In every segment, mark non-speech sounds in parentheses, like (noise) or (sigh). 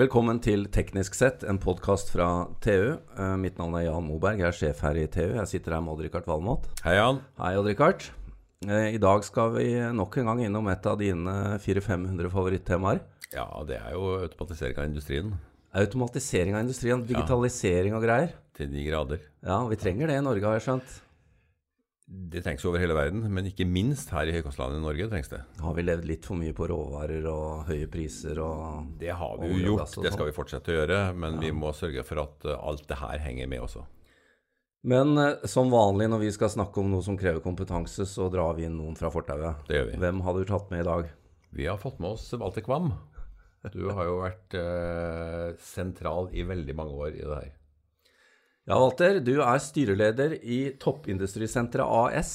Velkommen til Teknisk sett, en podkast fra TU. Eh, mitt navn er Jan Moberg, jeg er sjef her i TU. Jeg sitter her med Odd-Rikard Valmot. Hei, Jan. Hei, Odd-Rikard. Eh, I dag skal vi nok en gang innom et av dine 400-500 favorittemaer. Ja, det er jo automatisering av industrien. Automatisering av industrien, digitalisering og greier. Til de grader. Ja, vi trenger det i Norge, har jeg skjønt. Det trengs over hele verden, men ikke minst her i høykostlandet i Norge trengs det. Har vi levd litt for mye på råvarer og høye priser og Det har vi jo gjort, det skal sånn? vi fortsette å gjøre, men vi må sørge for at uh, alt det her henger med også. Men eh, som vanlig når vi skal snakke om noe som krever kompetanse, så drar vi inn noen fra fortauet. Det gjør vi. Hvem har du tatt med i dag? Vi har fått med oss Walter Kvam. Du har jo vært eh, sentral i veldig mange år i det her. Ja, Walter, du er styreleder i Toppindustrisenteret AS,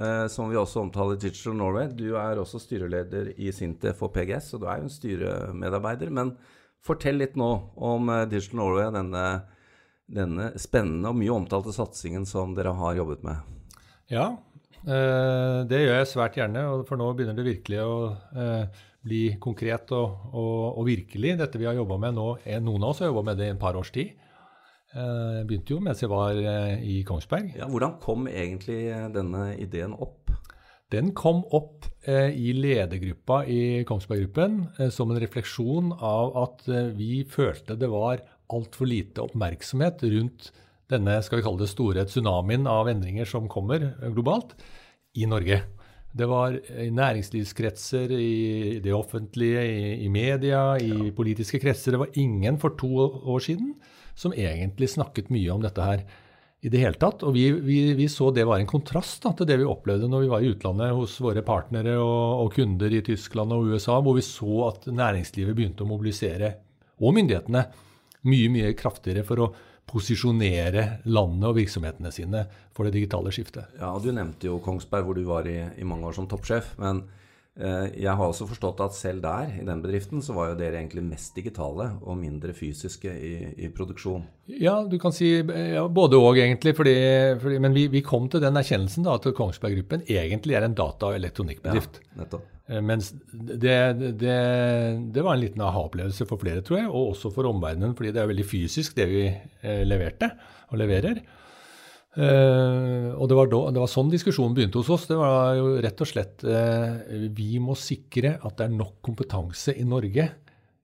eh, som vi også omtaler Digital Norway. Du er også styreleder i Sintef og PGS, så du er jo en styremedarbeider. Men fortell litt nå om eh, Digital Norway, denne, denne spennende og mye omtalte satsingen som dere har jobbet med. Ja, eh, det gjør jeg svært gjerne, for nå begynner det virkelig å eh, bli konkret og, og, og virkelig. Dette vi har jobba med nå, er noen av oss har jobba med det i en par års tid. Eh, Jeg begynte jo mens jeg var eh, i Kongsberg. Ja, hvordan kom egentlig eh, denne ideen opp? Den kom opp i ledergruppa i Kongsberg Gruppen som en refleksjon av at vi følte det var altfor lite oppmerksomhet rundt denne skal vi kalle det store tsunamien av endringer som kommer globalt i Norge. Det var i næringslivskretser, i det offentlige, i, media, i politiske kretser. Det var ingen for to år siden som egentlig snakket mye om dette her i det hele tatt. Og vi, vi, vi så det var en kontrast da, til det vi opplevde når vi var i utlandet hos våre partnere og, og kunder i Tyskland og USA, hvor vi så at næringslivet begynte å mobilisere, og myndighetene, mye, mye kraftigere for å posisjonere landet og virksomhetene sine for det digitale skiftet. Ja, Du nevnte jo Kongsberg, hvor du var i, i mange år som toppsjef. Men jeg har også forstått at selv der, i den bedriften, så var jo dere egentlig mest digitale og mindre fysiske i, i produksjon. Ja, du kan si ja, både og, egentlig. Fordi, fordi, men vi, vi kom til den erkjennelsen da, at Kongsberg Gruppen egentlig er en data- og elektronikkbedrift. Ja, nettopp. Eh, Mens det, det, det var en liten aha-opplevelse for flere, tror jeg, og også for omverdenen, fordi det er veldig fysisk det vi eh, leverte og leverer. Eh, og det var, da, det var sånn diskusjonen begynte hos oss. Det var jo rett og slett uh, Vi må sikre at det er nok kompetanse i Norge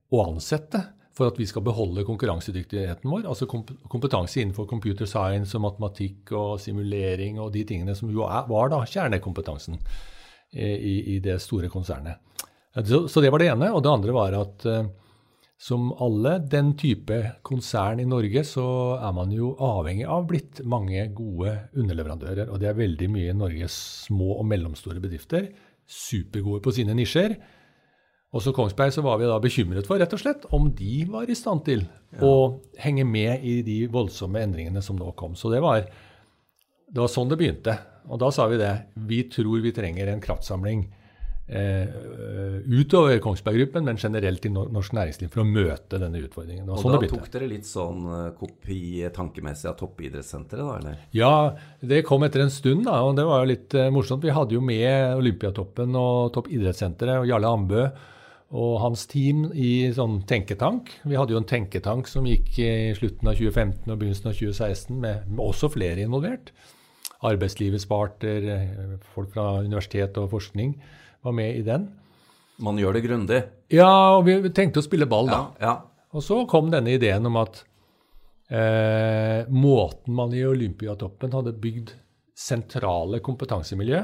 å ansette for at vi skal beholde konkurransedyktigheten vår. Altså komp kompetanse innenfor computer science og matematikk og simulering og de tingene som jo er, var da kjernekompetansen i, i det store konsernet. Så, så det var det ene. Og det andre var at eh, som alle den type konsern i Norge, så er man jo avhengig av blitt mange gode underleverandører. Og det er veldig mye i Norges små og mellomstore bedrifter. Supergode på sine nisjer. Og så Kongsberg så var vi da bekymret for rett og slett om de var i stand til å henge med i de voldsomme endringene som nå kom. Så det var, det var sånn det begynte. Og da sa vi det. Vi tror vi trenger en kraftsamling eh, utover Kongsberg Gruppen, men generelt i norsk næringsliv for å møte denne utfordringen. Det var Og sånn da det tok dere litt sånn eh, kopi tankemessig av toppidrettssenteret, da, eller? Ja, det kom etter en stund, da, og det var jo litt eh, morsomt. Vi hadde jo med Olympiatoppen og Toppidrettssenteret og Jarle Ambø og hans team i sånn tenketank. Vi hadde jo en tenketank som gikk i slutten av 2015 og begynnelsen av 2016 med, med også flere involvert. Arbeidslivets parter, eh, folk fra universitet og forskning var med i den. Man gjør det grundig. Ja, og vi tenkte å spille ball, da. Ja, ja. Og så kom denne ideen om at eh, måten man i Olympiatoppen hadde bygd sentrale kompetansemiljø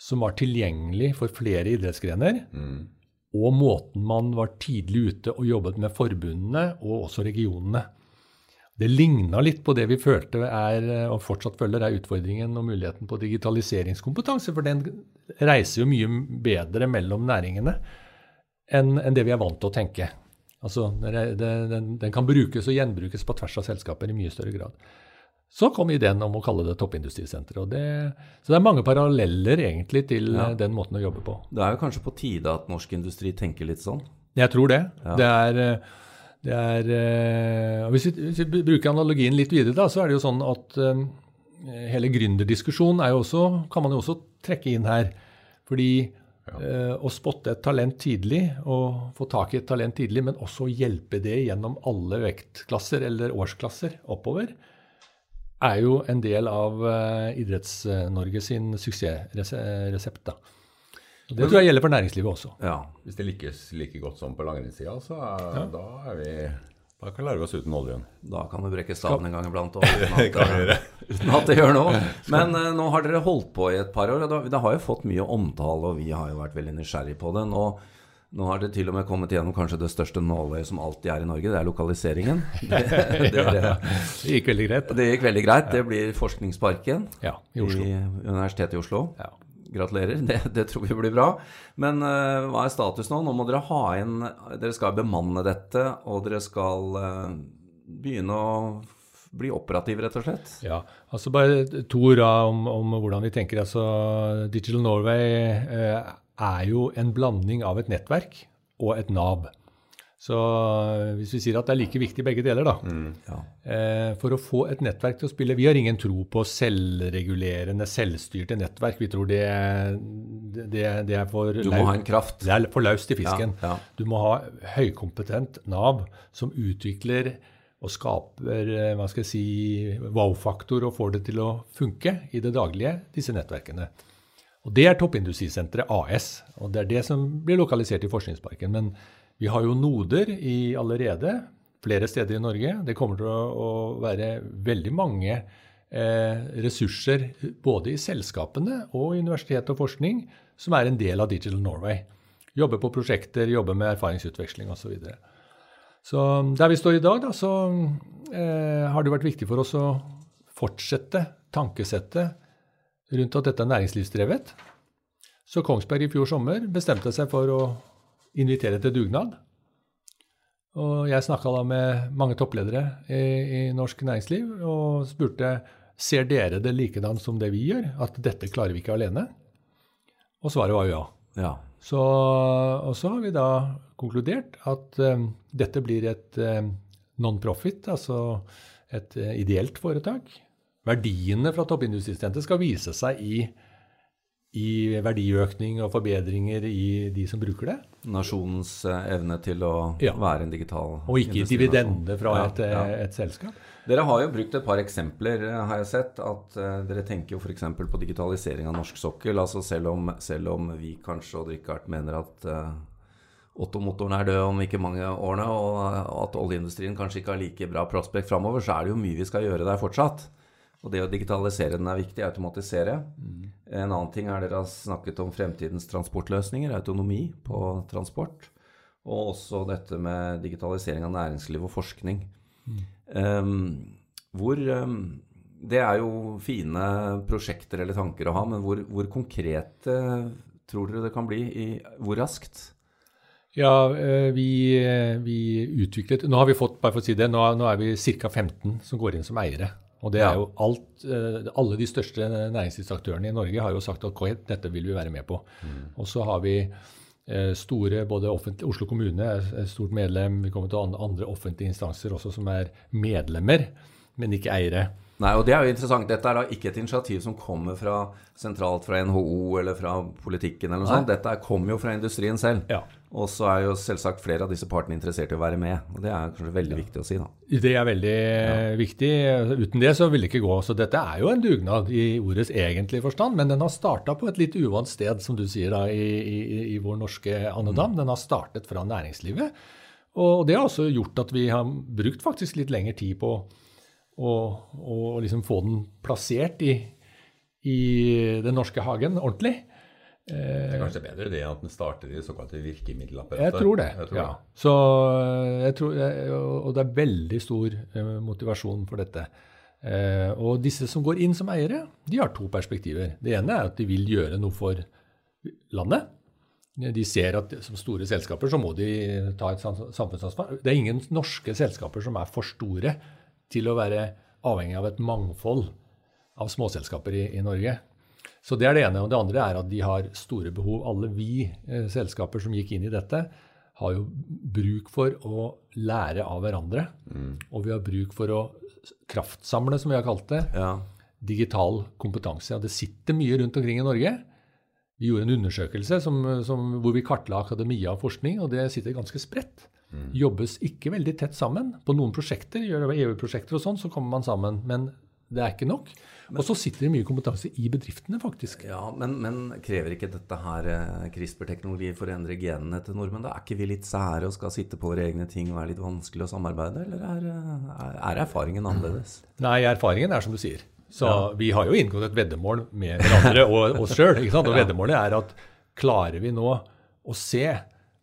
som var tilgjengelig for flere idrettsgrener, og måten man var tidlig ute og jobbet med forbundene og også regionene. Det ligna litt på det vi følte er, og fortsatt føler er utfordringen og muligheten på digitaliseringskompetanse, for den reiser jo mye bedre mellom næringene enn det vi er vant til å tenke. Altså, den, den kan brukes og gjenbrukes på tvers av selskaper i mye større grad. Så kom ideen om å kalle det toppindustrisenter. og det- Så det er mange paralleller egentlig til Ja. eh, den måten å jobbe på. Det er jo kanskje på tide at norsk industri tenker litt sånn. Jeg tror det. Ja. Det er, eh, det er eh, og hvis, vi, hvis vi bruker analogien litt videre, da, så er det jo sånn at um, hele gründerdiskusjonen er jo også, kan man jo også trekke inn her. Fordi Eh, Å spotte et talent tidlig og få tak i et talent tidlig, men også hjelpe det gjennom alle vektklasser eller årsklasser oppover, er jo en del av uh, Idretts-Norge sin suksessresept. da. Og Det tror jeg gjelder for næringslivet også. Ja. Hvis det lykkes like godt som på langrennssida, så er, da er vi Da kan vi lære oss uten oljen. Da kan du brekke staven en gang iblant og, (laughs) uten, at, (laughs) uten at det gjør noe. (laughs) Men uh, nå har dere holdt på i et par år, og det, det har jo fått mye omtale, og vi har jo vært veldig nysgjerrig på det. Nå, nå har det til og med kommet gjennom kanskje det største nåløyet som alltid er i Norge, det er lokaliseringen. Det, dere, Det gikk veldig greit. det gikk veldig greit. Det blir Forskningsparken Ja, i Oslo. i Universitetet i Oslo. Ja. Gratulerer, det, det tror vi blir bra. Men uh, hva er status nå? Nå må dere ha inn Dere skal bemanne dette, og dere skal uh, begynne å bli operative, rett og slett. Ja, altså bare to ord om, om hvordan vi tenker. Altså, Digital Norway eh, er jo en blanding av et nettverk og et Nav. Så eh, hvis vi sier at det er like viktig begge deler, da. Ja. Eh, for å få et nettverk til å spille Vi har ingen tro på selvregulerende, selvstyrte nettverk. Vi tror det, det, det er for Du må ha en kraft. det er for laust i fisken. Ja, ja. Du må ha høykompetent Nav som utvikler og skaper eh, hva skal jeg si, wow-faktor og får det til å funke i det daglige, disse nettverkene. Og Det er Toppindustrisenteret AS, og det er det som blir lokalisert i Forskningsparken. Men vi har jo noder i allerede flere steder i Norge. Det kommer til å, være veldig mange eh, ressurser både i selskapene og i universitet og forskning som er en del av Digital Norway. Jobbe på prosjekter, jobbe med erfaringsutveksling osv. Så, videre. så der vi står i dag, da, så eh, har det vært viktig for oss å fortsette tankesettet rundt at dette er næringslivsdrevet. Så Kongsberg i fjor sommer bestemte seg for å invitere til dugnad. Og jeg snakka da med mange toppledere i, i norsk næringsliv og spurte ser dere det likedan som det vi gjør, at dette klarer vi ikke alene. Og svaret var jo ja. Ja. Så, og så har vi da konkludert at um, dette blir et um, non-profit, altså et uh, ideelt foretak. Verdiene fra toppindustrisenteret skal vise seg i, i verdiøkning og forbedringer i de som bruker det, Nasjonens eh, evne til å Ja. være en digital og ikke dividende fra Ja, et, eh, ja. et selskap. Dere har jo brukt et par eksempler, eh, har jeg sett. At uh, dere tenker jo f.eks. på digitalisering av norsk sokkel. altså Selv om, selv om vi kanskje, og Richard, mener at uh, Otto-motoren er død om ikke mange årene, og at oljeindustrien kanskje ikke har like bra prospekt framover, så er det jo mye vi skal gjøre der fortsatt. Og det å digitalisere den er viktig, automatisere. En annen ting er dere har snakket om fremtidens transportløsninger, autonomi på transport. Og også dette med digitalisering av næringsliv og forskning. Um, hvor um, Det er jo fine prosjekter eller tanker å ha, men hvor, hvor konkrete tror dere det kan bli? I, hvor raskt? Ja, eh, vi, eh, vi utviklet Nå har vi fått, bare for å si det, nå, nå er vi ca. 15 som går inn som eiere. Og det er jo alt eh, Alle de største næringslivsaktørene i Norge har jo sagt at dette vil vi være med på. Og så har vi eh, store både Oslo kommune er et stort medlem. Vi kommer til andre offentlige instanser også som er medlemmer, men ikke eiere. Nei, og det er jo interessant. Dette er da ikke et initiativ som kommer fra sentralt fra NHO eller fra politikken eller noe sånt. Dette er- kommer jo fra industrien selv. Ja. Og så er jo selvsagt flere av disse partene interessert i å være med. Og det er kanskje veldig viktig å si, da. Det er veldig viktig. Uten det så vil det ikke gå. Så dette er jo en dugnad i ordets egentlige forstand, men den har starta på et litt uvant sted, som du sier, da, i, i, i vår norske andedam. Den har startet fra næringslivet. Og det har også gjort at vi har brukt faktisk litt lengre tid på å, å liksom få den plassert i, i den norske hagen ordentlig. Det er kanskje bedre det at den starter i det såkalte virkemiddelapparatet. Jeg tror det. Jeg tror ja. Så jeg tror, og det er veldig stor eh, motivasjon for dette. Eh, og disse som går inn som eiere, de har to perspektiver. Det ene er at de vil gjøre noe for landet. De ser at som store selskaper så må de ta et samfunnsansvar. Det er ingen norske selskaper som er for store til å være avhengig av et mangfold av småselskaper i, i Norge. Så det er det ene. Og det andre er at de har store behov. Alle vi eh, selskaper som gikk inn i dette, har jo bruk for å lære av hverandre. Og vi har bruk for å kraftsamle, som vi har kalt det, Ja. digital kompetanse. Og det sitter mye rundt omkring i Norge. Vi gjorde en undersøkelse som, som, hvor vi kartla akademia og forskning, og det sitter ganske spredt. Mm. Jobbes ikke veldig tett sammen. På noen prosjekter, gjør det EU-prosjekter og sånn, så kommer man sammen. Men det er ikke nok. Og så sitter det mye kompetanse i bedriftene, faktisk. Ja, Men, men krever ikke dette her eh, CRISPR-teknologi for å endre genene til nordmenn? Da er ikke vi litt sære og skal sitte på våre egne ting og være litt vanskelig å samarbeide, eller er, er, er erfaringen annerledes? (laughs) Nei, erfaringen er som du sier. Så ja. vi har jo inngått et veddemål med hverandre og oss sjøl. Og (laughs) veddemålet er at klarer vi nå å se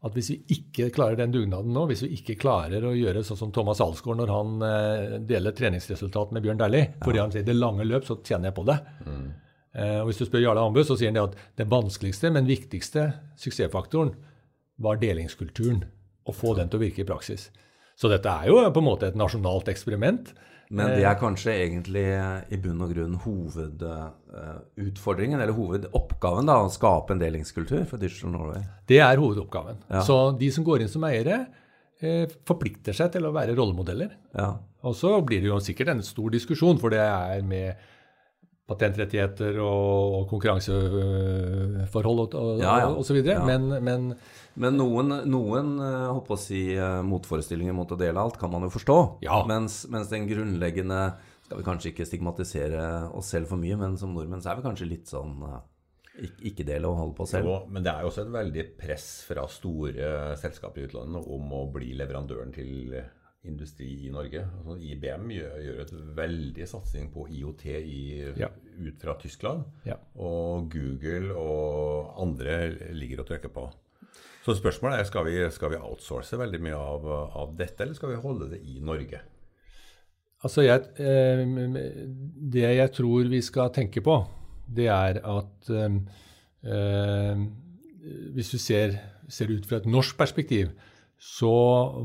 at hvis vi ikke klarer den dugnaden nå, hvis vi ikke klarer å gjøre sånn som Thomas Alsgaard når han eh, deler treningsresultat med Bjørn Dæhlie, fordi han sier det lange løp, så tjener jeg på det. Mm. Eh, og Hvis du spør Jarle Ambu, så sier han det at den vanskeligste, men viktigste suksessfaktoren var delingskulturen. Å få den til å virke i praksis. Så dette er jo på en måte et nasjonalt eksperiment. Men det er eh. kanskje egentlig i bunn og grunn hovedutfordringen, eller hovedoppgaven, da, å skape en delingskultur for Digital Norway? Det er hovedoppgaven. Ja. Så de som går inn som eiere, eh, forplikter seg til å være rollemodeller. Ja. Og så blir det jo sikkert en stor diskusjon, for det er med patentrettigheter og konkurranseforhold og, og, ja, ja. og så videre. Men, men men noen, noen håper eh, å si, eh, motforestillinger mot å dele alt kan man jo forstå. Ja. Mens, mens, den grunnleggende Skal vi kanskje ikke stigmatisere oss selv for mye, men som nordmenn så er vi kanskje litt sånn eh, ikke dele og holde på selv. Jo, men det er jo også et veldig press fra store selskaper i utlandet om å bli leverandøren til industri i Norge. Altså, IBM gjør, gjør, et veldig satsing på IOT i, ja. ut fra Tyskland. Ja. Og Google og andre ligger og trykker på. Så spørsmålet er skal vi, skal vi outsource veldig mye av, av, dette, eller skal vi holde det i Norge? Altså, jeg, eh, Det jeg tror vi skal tenke på, det er at eh, eh, hvis du ser, ser, ut fra et norsk perspektiv, så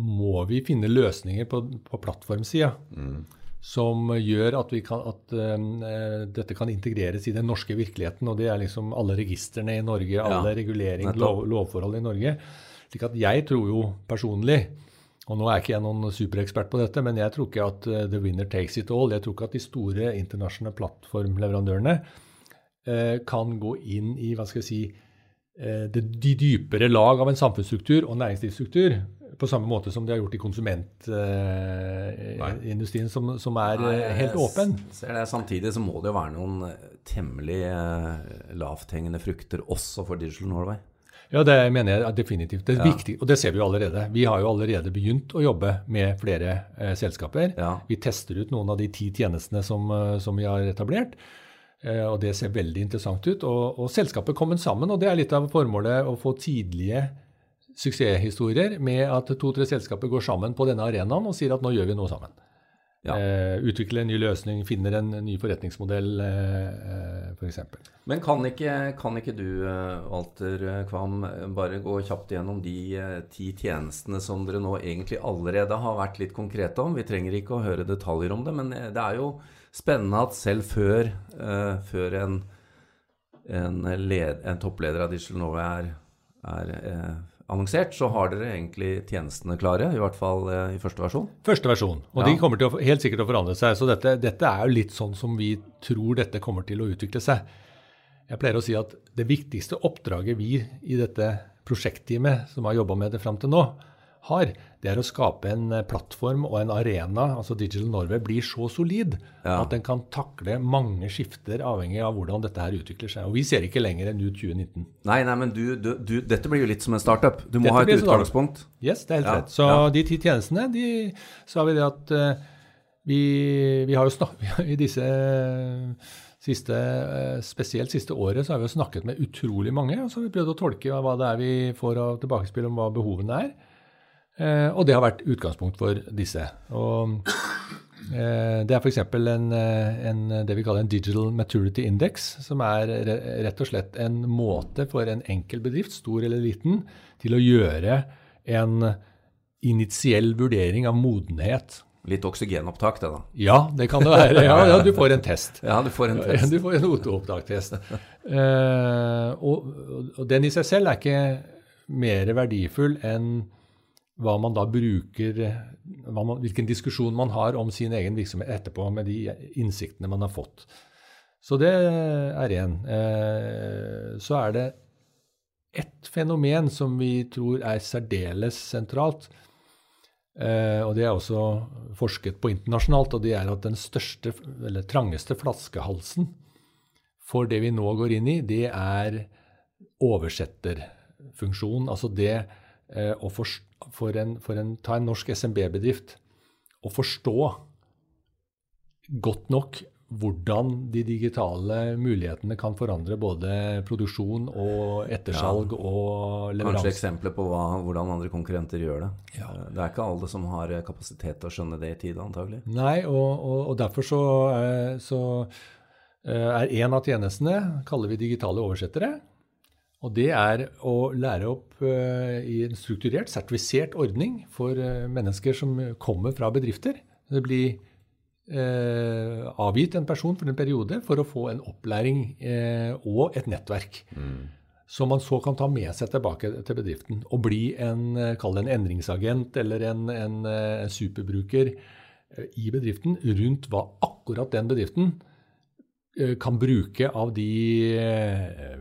må vi finne løsninger på, på plattformsida. Mm som gjør at, kan, at uh, dette kan integreres i den norske virkeligheten. Og det er liksom alle registrene i Norge, alle ja, regulering, lov, lovforhold i Norge. Slik at jeg tror jo personlig og nå er ikke jeg noen superekspert på dette, men jeg tror ikke at uh, the winner takes it all. Jeg tror ikke at de store internasjonale plattformleverandørene uh, kan gå inn i hva skal jeg si, de, de dypere lag av en samfunnsstruktur og næringslivsstruktur på samme måte som de har gjort i konsumentindustrien, uh, som, som, er Nei, uh, helt åpen. Ser det. Samtidig så må det jo være noen eh, temmelig lavthengende frukter også for Digital Norway. Ja, det mener jeg definitivt. Det er ja. viktig, og det ser vi jo allerede. Vi har jo allerede begynt å jobbe med flere eh, selskaper. Ja. Vi tester ut noen av de ti tjenestene som, som vi har etablert. Eh, og det ser veldig interessant ut. Og, og selskapet kommer sammen, og det er litt av formålet å få tidlige suksesshistorier med at to-tre selskaper går sammen på denne arenaen og sier at nå gjør vi noe sammen. Ja. Eh, utvikle en ny løsning, finner en ny forretningsmodell eh, f.eks. For Men kan ikke, kan ikke, du, eh, Walter Kvam, bare gå kjapt gjennom de eh, ti tjenestene som dere nå egentlig allerede har vært litt konkrete om? Vi trenger ikke å høre detaljer om det, men eh, det er jo spennende at selv før, eh, før en, en, led, en, toppleder av Digital Nova er, er annonsert, så har dere egentlig tjenestene klare, i hvert fall eh, i første versjon? Første versjon, og ja. de kommer til å, helt sikkert til å forandre seg. Så dette, dette, er jo litt sånn som vi tror dette kommer til å utvikle seg. Jeg pleier å si at det viktigste oppdraget vi i dette prosjektteamet som har jobba med det fram til nå, har, det er å skape en eh, plattform og en arena, altså Digital Norway, blir så solid ja. at den kan takle mange skifter avhengig av hvordan dette her utvikler seg. Og vi ser ikke lenger enn ut 2019. Nei, nei, men du, du, du, dette blir jo litt som en startup. Du må dette ha et utgangspunkt. Yes, det er helt ja. rett. Så ja. de ti tjenestene, de, så har vi det at uh, vi, vi, har jo snakket (laughs) i disse Siste, eh, spesielt siste året så har vi jo snakket med utrolig mange, og så har vi prøvd å tolke hva det er vi får av tilbakespill om hva behovene er. Eh, og det har vært utgangspunkt for disse. Og, eh, det er f.eks. En, eh, en, det vi kaller en Digital Maturity Index, som er rett og slett en måte for en enkel bedrift, stor eller liten, til å gjøre en initiell vurdering av modenhet. Litt oksygenopptak, det, da. Ja, det kan det være. Ja, ja, du får en test. Ja, du får en test. Du får en oteopptaktest. Uh, og, og, den i seg selv er ikke mer verdifull enn hva man da bruker, man, hvilken diskusjon man har om sin egen virksomhet etterpå med de innsiktene man har fått. Så det er én. Eh, så er det ett fenomen som vi tror er særdeles sentralt. Eh, og det er også forsket på internasjonalt, og det er at den største, eller trangeste flaskehalsen for det vi nå går inn i, det er oversetterfunksjonen. Altså det eh, å for, for, en, for en, Ta en norsk SMB-bedrift. og forstå godt nok hvordan de digitale mulighetene kan forandre både produksjon og ettersalg ja. og leveranse. Kanskje eksempler på hva, hvordan andre konkurrenter gjør det. Ja. Eh, det er ikke alle som har kapasitet til å skjønne det i tide, antagelig. Nei, og, og, og derfor så, så, eh, er en av tjenestene kaller vi digitale oversettere. Og det er å lære opp uh, i en strukturert, sertifisert ordning for uh, mennesker som kommer fra bedrifter. Det blir eh, avgitt en person for en periode for å få en opplæring eh, og et nettverk. Mm. Som man så kan ta med seg tilbake til bedriften og bli en, eh, en endringsagent eller en, en, en eh, superbruker eh, i bedriften rundt hva akkurat den bedriften kan bruke av de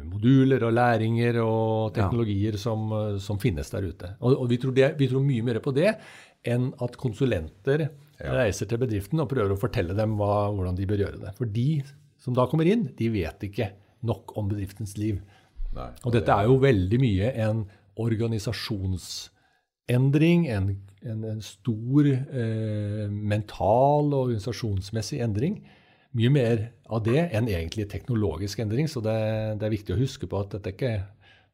moduler og læringer og teknologier ja. som, som, finnes der ute. Og, og vi, tror det, vi, tror mye mer på det enn at konsulenter ja. reiser til bedriften og prøver å fortelle dem hva, hvordan de bør gjøre det. For de som da kommer inn, de vet ikke nok om bedriftens liv. Nei, og, og dette er jo veldig mye en organisasjonsendring, en, en, en stor eh, mental og organisasjonsmessig endring. Mye mer av det enn egentlig teknologisk endring. Så det, det er viktig å huske på at dette ikke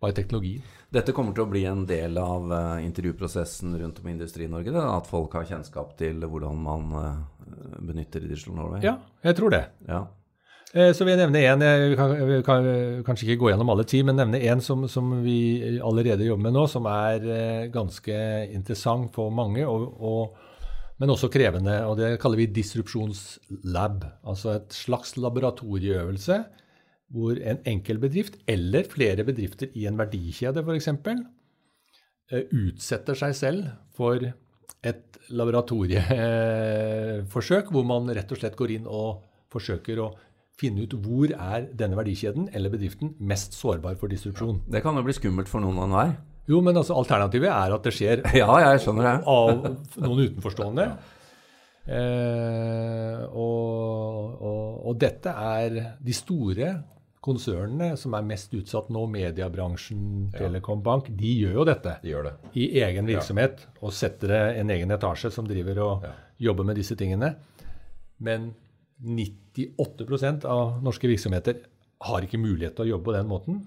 bare teknologi. Dette kommer til å bli en del av uh, intervjuprosessen rundt om i Industri-Norge? At folk har kjennskap til hvordan man uh, benytter Digital Norway? Ja, jeg tror det. Ja. Uh, så vil jeg nevne én. Vi kan, kan, kanskje ikke gå gjennom alle ti, men nevne én som, som, vi allerede jobber med nå, som er ganske interessant for mange, og, og, men også krevende. og Det kaller vi disrupsjonslab. Altså et slags laboratorieøvelse hvor en enkel bedrift eller flere bedrifter i en verdikjede f.eks. Eh, utsetter seg selv for et laboratorieforsøk, hvor man rett og slett går inn og forsøker å finne ut hvor er denne verdikjeden eller bedriften mest sårbar for disrupsjon. Det kan jo bli skummelt for noen og enhver. Jo, men altså, alternativet er at det skjer (laughs) ja, jeg skjønner det. av noen utenforstående. Eh, og, og, og, dette er de store konsernene som er mest utsatt nå, mediebransjen, Telekom Bank, de gjør jo dette de gjør det. i egen virksomhet ja. og setter det en egen etasje som driver og ja. jobber med disse tingene. Men 98% av norske virksomheter har ikke mulighet til å jobbe på den måten.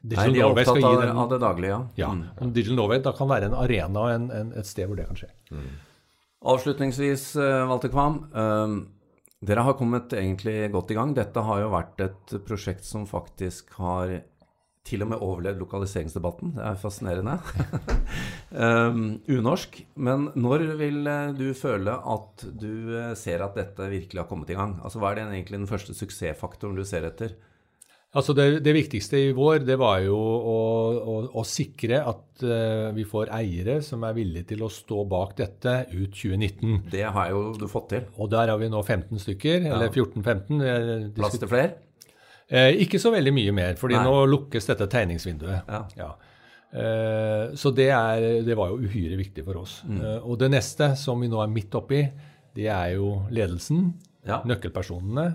Digital Nei, de er opptatt av, den, av, det daglige, ja. ja. Mm. Digital Norway da kan være en arena en, en, et sted hvor det kan skje. Mm. Avslutningsvis, uh, Walter Kvam. Uh, dere har kommet egentlig godt i gang. Dette har jo vært et prosjekt som faktisk har til og med overlevd lokaliseringsdebatten. Det er fascinerende. um, (laughs) unorsk. Men når vil eh, du føle at du eh, ser at dette virkelig har kommet i gang? Altså Hva er det egentlig den første suksessfaktoren du ser etter? Altså det, det, viktigste i vår det var jo å, å, å sikre at uh, vi får eiere som er villige til å stå bak dette ut 2019. Det har jo du fått til. Og der har vi nå 15 stykker, ja. eller 14-15. Plass til flere? Eh, ikke så veldig mye mer, fordi Nei. nå lukkes dette tegningsvinduet. Ja. ja. Eh, så det, er, det, var jo uhyre viktig for oss. Mm. Eh, og det neste som vi nå er midt oppi, det er jo ledelsen. Nøkkelpersonene.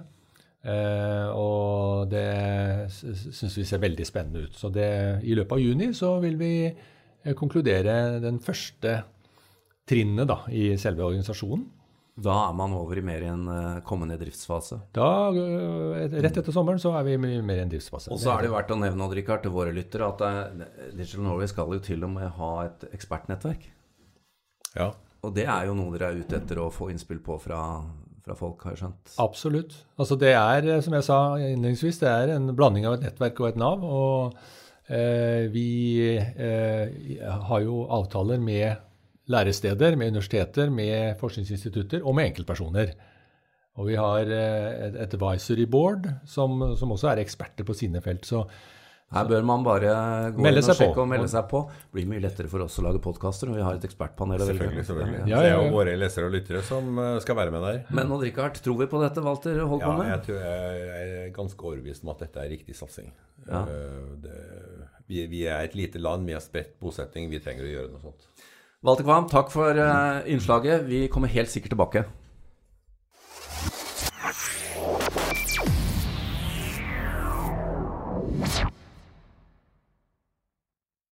Uh, og det syns vi ser veldig spennende ut. Så det, i løpet av juni så vil vi uh, konkludere den første trinnet da, i selve organisasjonen. Da er man over i mer i en uh, kommende driftsfase? Da, Rett etter sommeren så er vi mer i en driftsfase. Og så er det verdt å nevne Richard, til våre lyttere at Digital Norway skal jo til og med ha et ekspertnettverk. Ja. Og det er jo noe dere er ute etter å få innspill på fra fra folk, har jeg skjønt. Absolutt. Altså det er, eh, som jeg sa innledningsvis, det er en blanding av et nettverk og et Nav. Og eh, vi eh, har jo avtaler med læresteder, med universiteter, med forskningsinstitutter og med enkeltpersoner. Og vi har eh, et advisory board som, som, også er eksperter på sine felt. Så her bør man bare gå inn og sjekke og melde seg på. Det blir mye lettere for oss å lage podkaster når vi har et ekspertpanel. Selvfølgelig. selvfølgelig. Ja, ja, ja. Det er jo våre lesere og lyttere som eh, skal være med der. Men Odd Rikard, tror vi på dette Walter på med? Ja, jeg, tror jeg er ganske overbevist om at dette er riktig satsing. Ja. Eh, det, vi, vi, er et lite land, vi har spredt bosetting, vi trenger å gjøre noe sånt. Walter Kvam, takk for uh, innslaget. Vi kommer helt sikkert tilbake.